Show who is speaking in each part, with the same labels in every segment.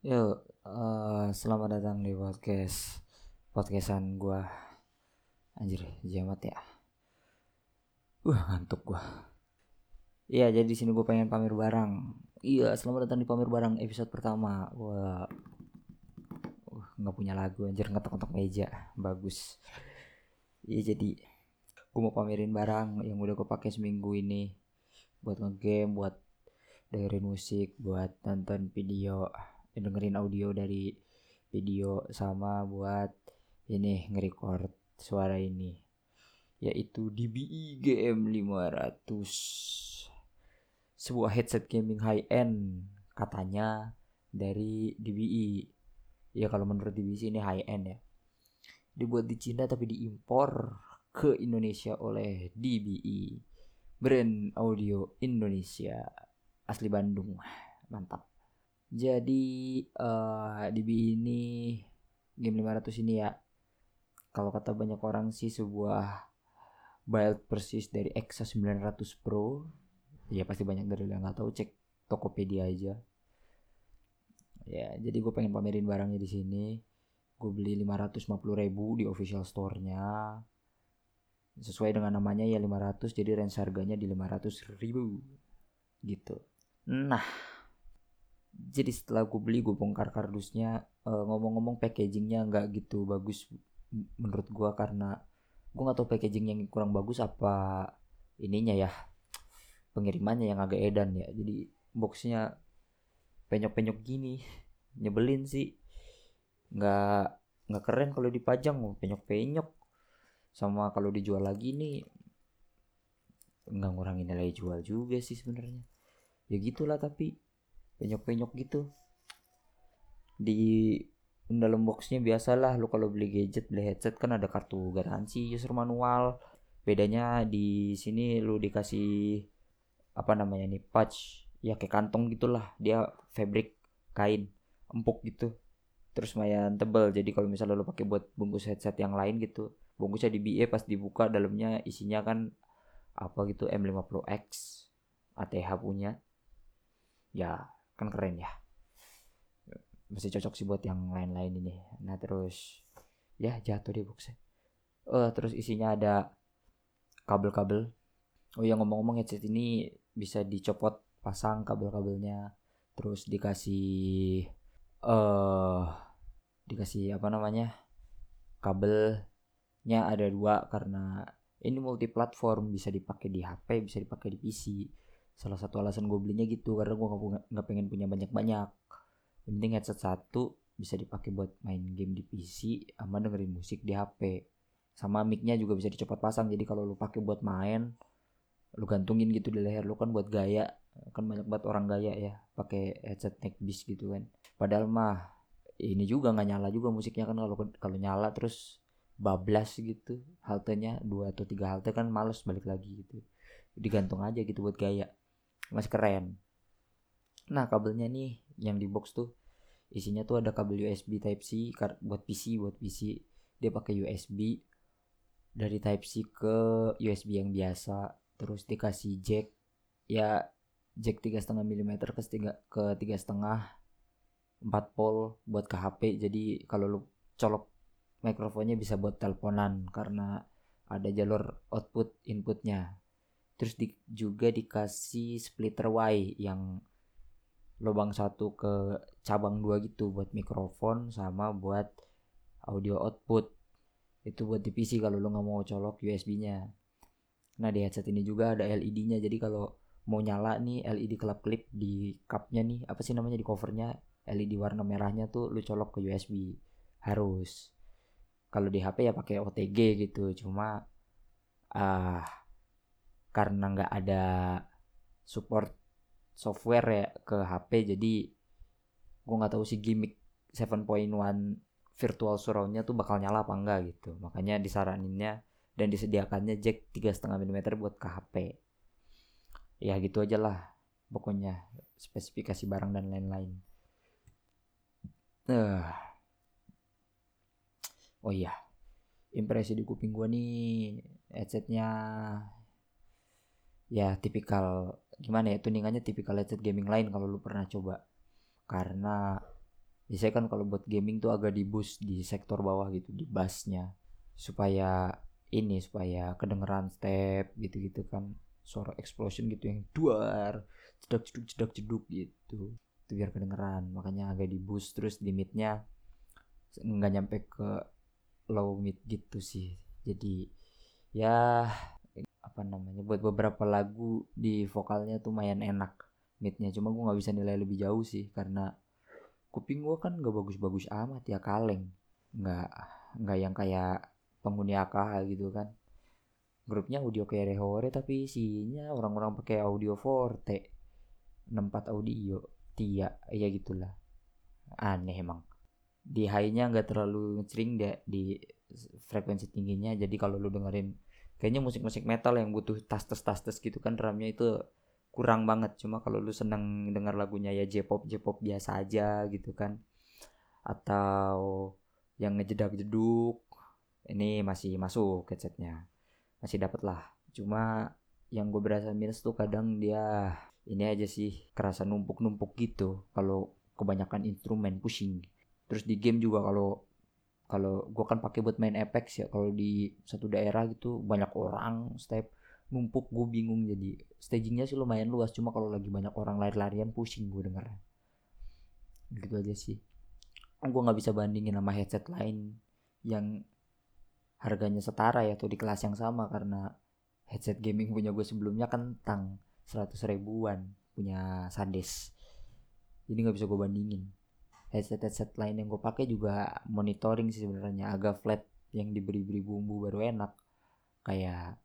Speaker 1: Yuk, uh, selamat datang di podcast podcastan gua. Anjir, jamat ya. Uh, ngantuk gua. Iya, jadi di sini gua pengen pamer barang. Iya, selamat datang di pamer barang episode pertama. Gua uh, nggak punya lagu anjir ngetok-ngetok meja. Bagus. Iya, jadi gua mau pamerin barang yang udah gua pakai seminggu ini buat ngegame, buat dengerin musik, buat nonton video dengerin audio dari video sama buat ini nge-record suara ini yaitu DBI GM 500 sebuah headset gaming high end katanya dari DBI ya kalau menurut DBI ini high end ya. Dibuat di Cina tapi diimpor ke Indonesia oleh DBI brand audio Indonesia asli Bandung. Mantap jadi uh, DB ini game 500 ini ya kalau kata banyak orang sih sebuah build persis dari Exa 900 Pro. Ya pasti banyak dari yang nggak tahu cek Tokopedia aja. Ya, jadi gue pengen pamerin barangnya di sini. Gue beli 550 ribu di official store-nya. Sesuai dengan namanya ya 500 jadi range harganya di 500 ribu gitu. Nah, jadi setelah gue beli gue bongkar kardusnya uh, ngomong-ngomong packagingnya nggak gitu bagus menurut gue karena gue nggak tahu packaging yang kurang bagus apa ininya ya pengirimannya yang agak edan ya. Jadi boxnya penyok-penyok gini nyebelin sih. Nggak nggak keren kalau dipajang penyok-penyok. Sama kalau dijual lagi nih nggak ngurangin nilai jual juga sih sebenarnya. Ya gitulah tapi penyok-penyok gitu. Di dalam boxnya biasalah lu kalau beli gadget beli headset kan ada kartu garansi user manual. Bedanya di sini lu dikasih apa namanya nih patch ya kayak kantong gitulah. Dia fabric kain empuk gitu. Terus lumayan tebel. Jadi kalau misalnya lu pakai buat bungkus headset yang lain gitu bungkusnya di BE pas dibuka dalamnya isinya kan apa gitu M50X ATH punya. Ya kan keren ya. Masih cocok sih buat yang lain-lain ini. Nah terus ya jatuh di boxnya. Uh, terus isinya ada kabel-kabel. Oh ya ngomong-ngomong headset ini bisa dicopot pasang kabel-kabelnya. Terus dikasih eh uh, dikasih apa namanya kabelnya ada dua karena ini multi platform bisa dipakai di HP bisa dipakai di PC salah satu alasan gue belinya gitu karena gue nggak pengen punya banyak-banyak. Yang penting headset satu bisa dipakai buat main game di PC sama dengerin musik di HP sama micnya juga bisa dicopot pasang jadi kalau lu pakai buat main lu gantungin gitu di leher lu kan buat gaya. Kan banyak banget orang gaya ya pakai headset neck bis gitu kan. Padahal mah ini juga nggak nyala juga musiknya kan kalau kalau nyala terus bablas gitu haltenya dua atau tiga halte kan males balik lagi gitu. Digantung aja gitu buat gaya masih keren. Nah kabelnya nih yang di box tuh isinya tuh ada kabel USB Type C buat PC buat PC dia pakai USB dari Type C ke USB yang biasa. Terus dikasih jack. Ya jack tiga setengah mm ke tiga ke tiga setengah empat pol buat ke HP jadi kalau lu colok mikrofonnya bisa buat teleponan karena ada jalur output inputnya terus di, juga dikasih splitter Y yang lubang satu ke cabang dua gitu buat mikrofon sama buat audio output. Itu buat di PC kalau lo nggak mau colok USB-nya nah di headset ini juga ada LED-nya jadi kalau mau nyala nih LED kelap klip di cupnya nih apa sih namanya di covernya LED warna merahnya tuh lu colok ke USB harus. Kalau di HP ya pakai OTG gitu. Cuma ah karena nggak ada support software ya ke HP jadi gue nggak tahu sih gimmick 7.1 virtual surroundnya tuh bakal nyala apa enggak gitu. Makanya disaraninnya dan disediakannya jack 3,5 mm buat ke HP ya gitu aja lah pokoknya spesifikasi barang dan lain-lain. Uh. oh iya impresi di kuping gue nih headsetnya ya tipikal gimana ya tuningannya tipikal headset gaming lain kalau lu pernah coba. Karena biasanya kan kalau buat gaming tuh agak di boost di sektor bawah gitu di bassnya. Supaya ini supaya kedengeran step gitu-gitu kan. Suara explosion gitu yang duar cedak ceduk cedak ceduk gitu. Itu biar kedengeran makanya agak di boost terus limitnya nggak nyampe ke low mid gitu sih. Jadi ya apa namanya buat beberapa lagu di vokalnya tuh lumayan enak midnya cuma gue nggak bisa nilai lebih jauh sih karena kuping gue kan gak bagus-bagus amat ya kaleng. Nggak nggak yang kayak penghuni AKH gitu kan. Grupnya audio kayak rehore tapi isinya orang-orang pakai audio forte. 64 audio tia ya gitulah. Aneh emang. Di high-nya nggak terlalu ngecering deh di frekuensi tingginya. Jadi kalau lu dengerin kayaknya musik-musik metal yang butuh tas-tas tas-tas gitu kan drumnya itu kurang banget. Cuma kalau lu seneng denger lagunya ya J-pop J-pop biasa aja gitu kan. Atau yang ngejedak jeduk ini masih masuk headsetnya. Masih dapat lah. Cuma yang gue berasa minus tuh kadang dia ini aja sih kerasa numpuk-numpuk gitu. Kalau kebanyakan instrumen pushing. Terus di game juga kalau kalau gue kan pakai buat main Apex ya kalau di satu daerah gitu banyak orang step numpuk gue bingung jadi stagingnya sih lumayan luas cuma kalau lagi banyak orang lari-larian pusing gue denger gitu aja sih. Gue nggak bisa bandingin sama headset lain yang harganya setara ya tuh di kelas yang sama karena headset gaming punya gue sebelumnya kan tang 100 ribuan punya Sandes jadi nggak bisa gue bandingin headset headset lain yang gue pakai juga monitoring sih sebenarnya. Agak flat yang diberi-beri bumbu baru enak. Kayak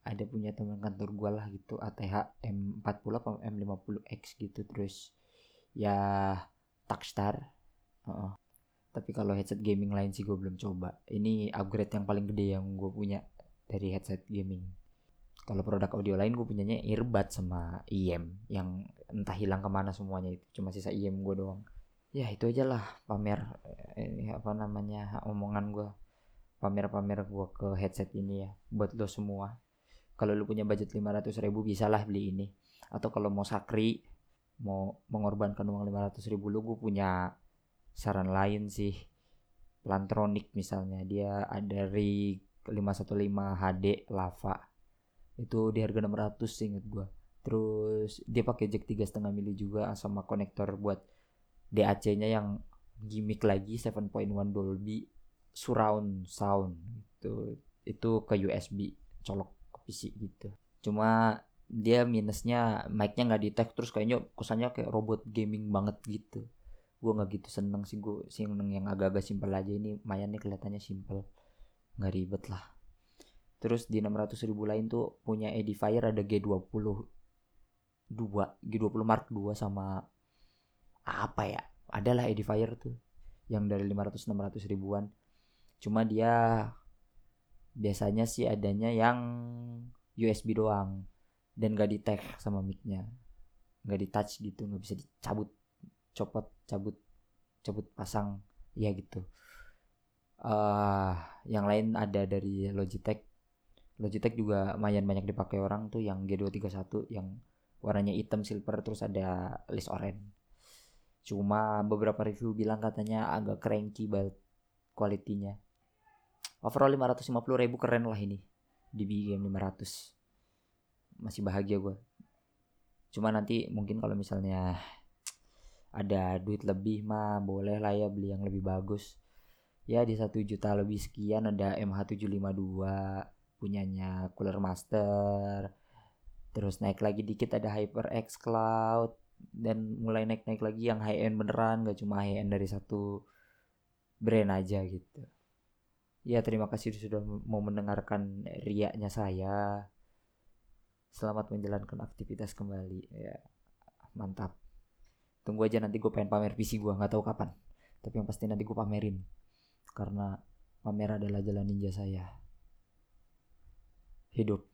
Speaker 1: ada punya teman kantor gue lah gitu ATH M40 atau M50X gitu. Terus ya Takstar uh -uh. tapi kalau headset gaming lain sih gue belum coba. Ini upgrade yang paling gede yang gue punya dari headset gaming kalau produk audio lain gue punyanya earbud sama IM yang entah hilang ke mana semuanya itu cuma sisa IM gue doang. Ya itu aja lah pamer eh, ini apa namanya omongan gue pamer-pamer gue ke headset ini ya buat lo semua. Kalau lu punya budget 500 ribu bisa lah beli ini. Atau kalau mau sakri mau mengorbankan uang 500 ribu lu gue punya saran lain sih. Plantronic misalnya dia ada rig 515 HD lava itu di harga 600 sih inget gue terus dia pakai jack tiga setengah mili juga sama konektor buat DAC nya yang gimmick lagi 7.1 Dolby surround sound itu itu ke USB colok PC gitu. Cuma dia minusnya mic-nya nggak tag terus kayaknya kesannya kayak robot gaming banget gitu. Gue nggak gitu seneng sih gue seneng yang agak-agak simpel aja. Ini lumayan nih kelihatannya simpel. Nggak ribet lah terus di 600 ribu lain tuh punya edifier ada G20 2 G20 Mark 2 sama apa ya? Adalah edifier tuh yang dari 500 600 ribuan. Cuma dia biasanya sih adanya yang USB doang dan gak di tag sama micnya. Nggak di touch gitu nggak bisa dicabut copot cabut cabut pasang. Ya gitu. Uh, yang lain ada dari Logitech Logitech juga lumayan banyak dipakai orang tuh yang G231 yang warnanya hitam silver terus ada list orange. Cuma beberapa review bilang katanya agak cranky banget kualitinya overall 550 ribu keren lah ini di BGM 500 masih bahagia gue cuma nanti mungkin kalau misalnya ada duit lebih mah boleh lah ya beli yang lebih bagus. Ya di satu juta lebih sekian ada MH752 punyanya Cooler Master terus naik lagi dikit ada HyperX Cloud dan mulai naik-naik lagi yang high end beneran gak cuma high end dari satu brand aja gitu Ya terima kasih sudah mau mendengarkan riaknya saya. Selamat menjalankan aktivitas kembali. Ya mantap. Tunggu aja nanti gue pengen pamer PC gue nggak tahu kapan. Tapi yang pasti nanti gue pamerin. Karena pamer adalah jalan ninja saya. Hidup.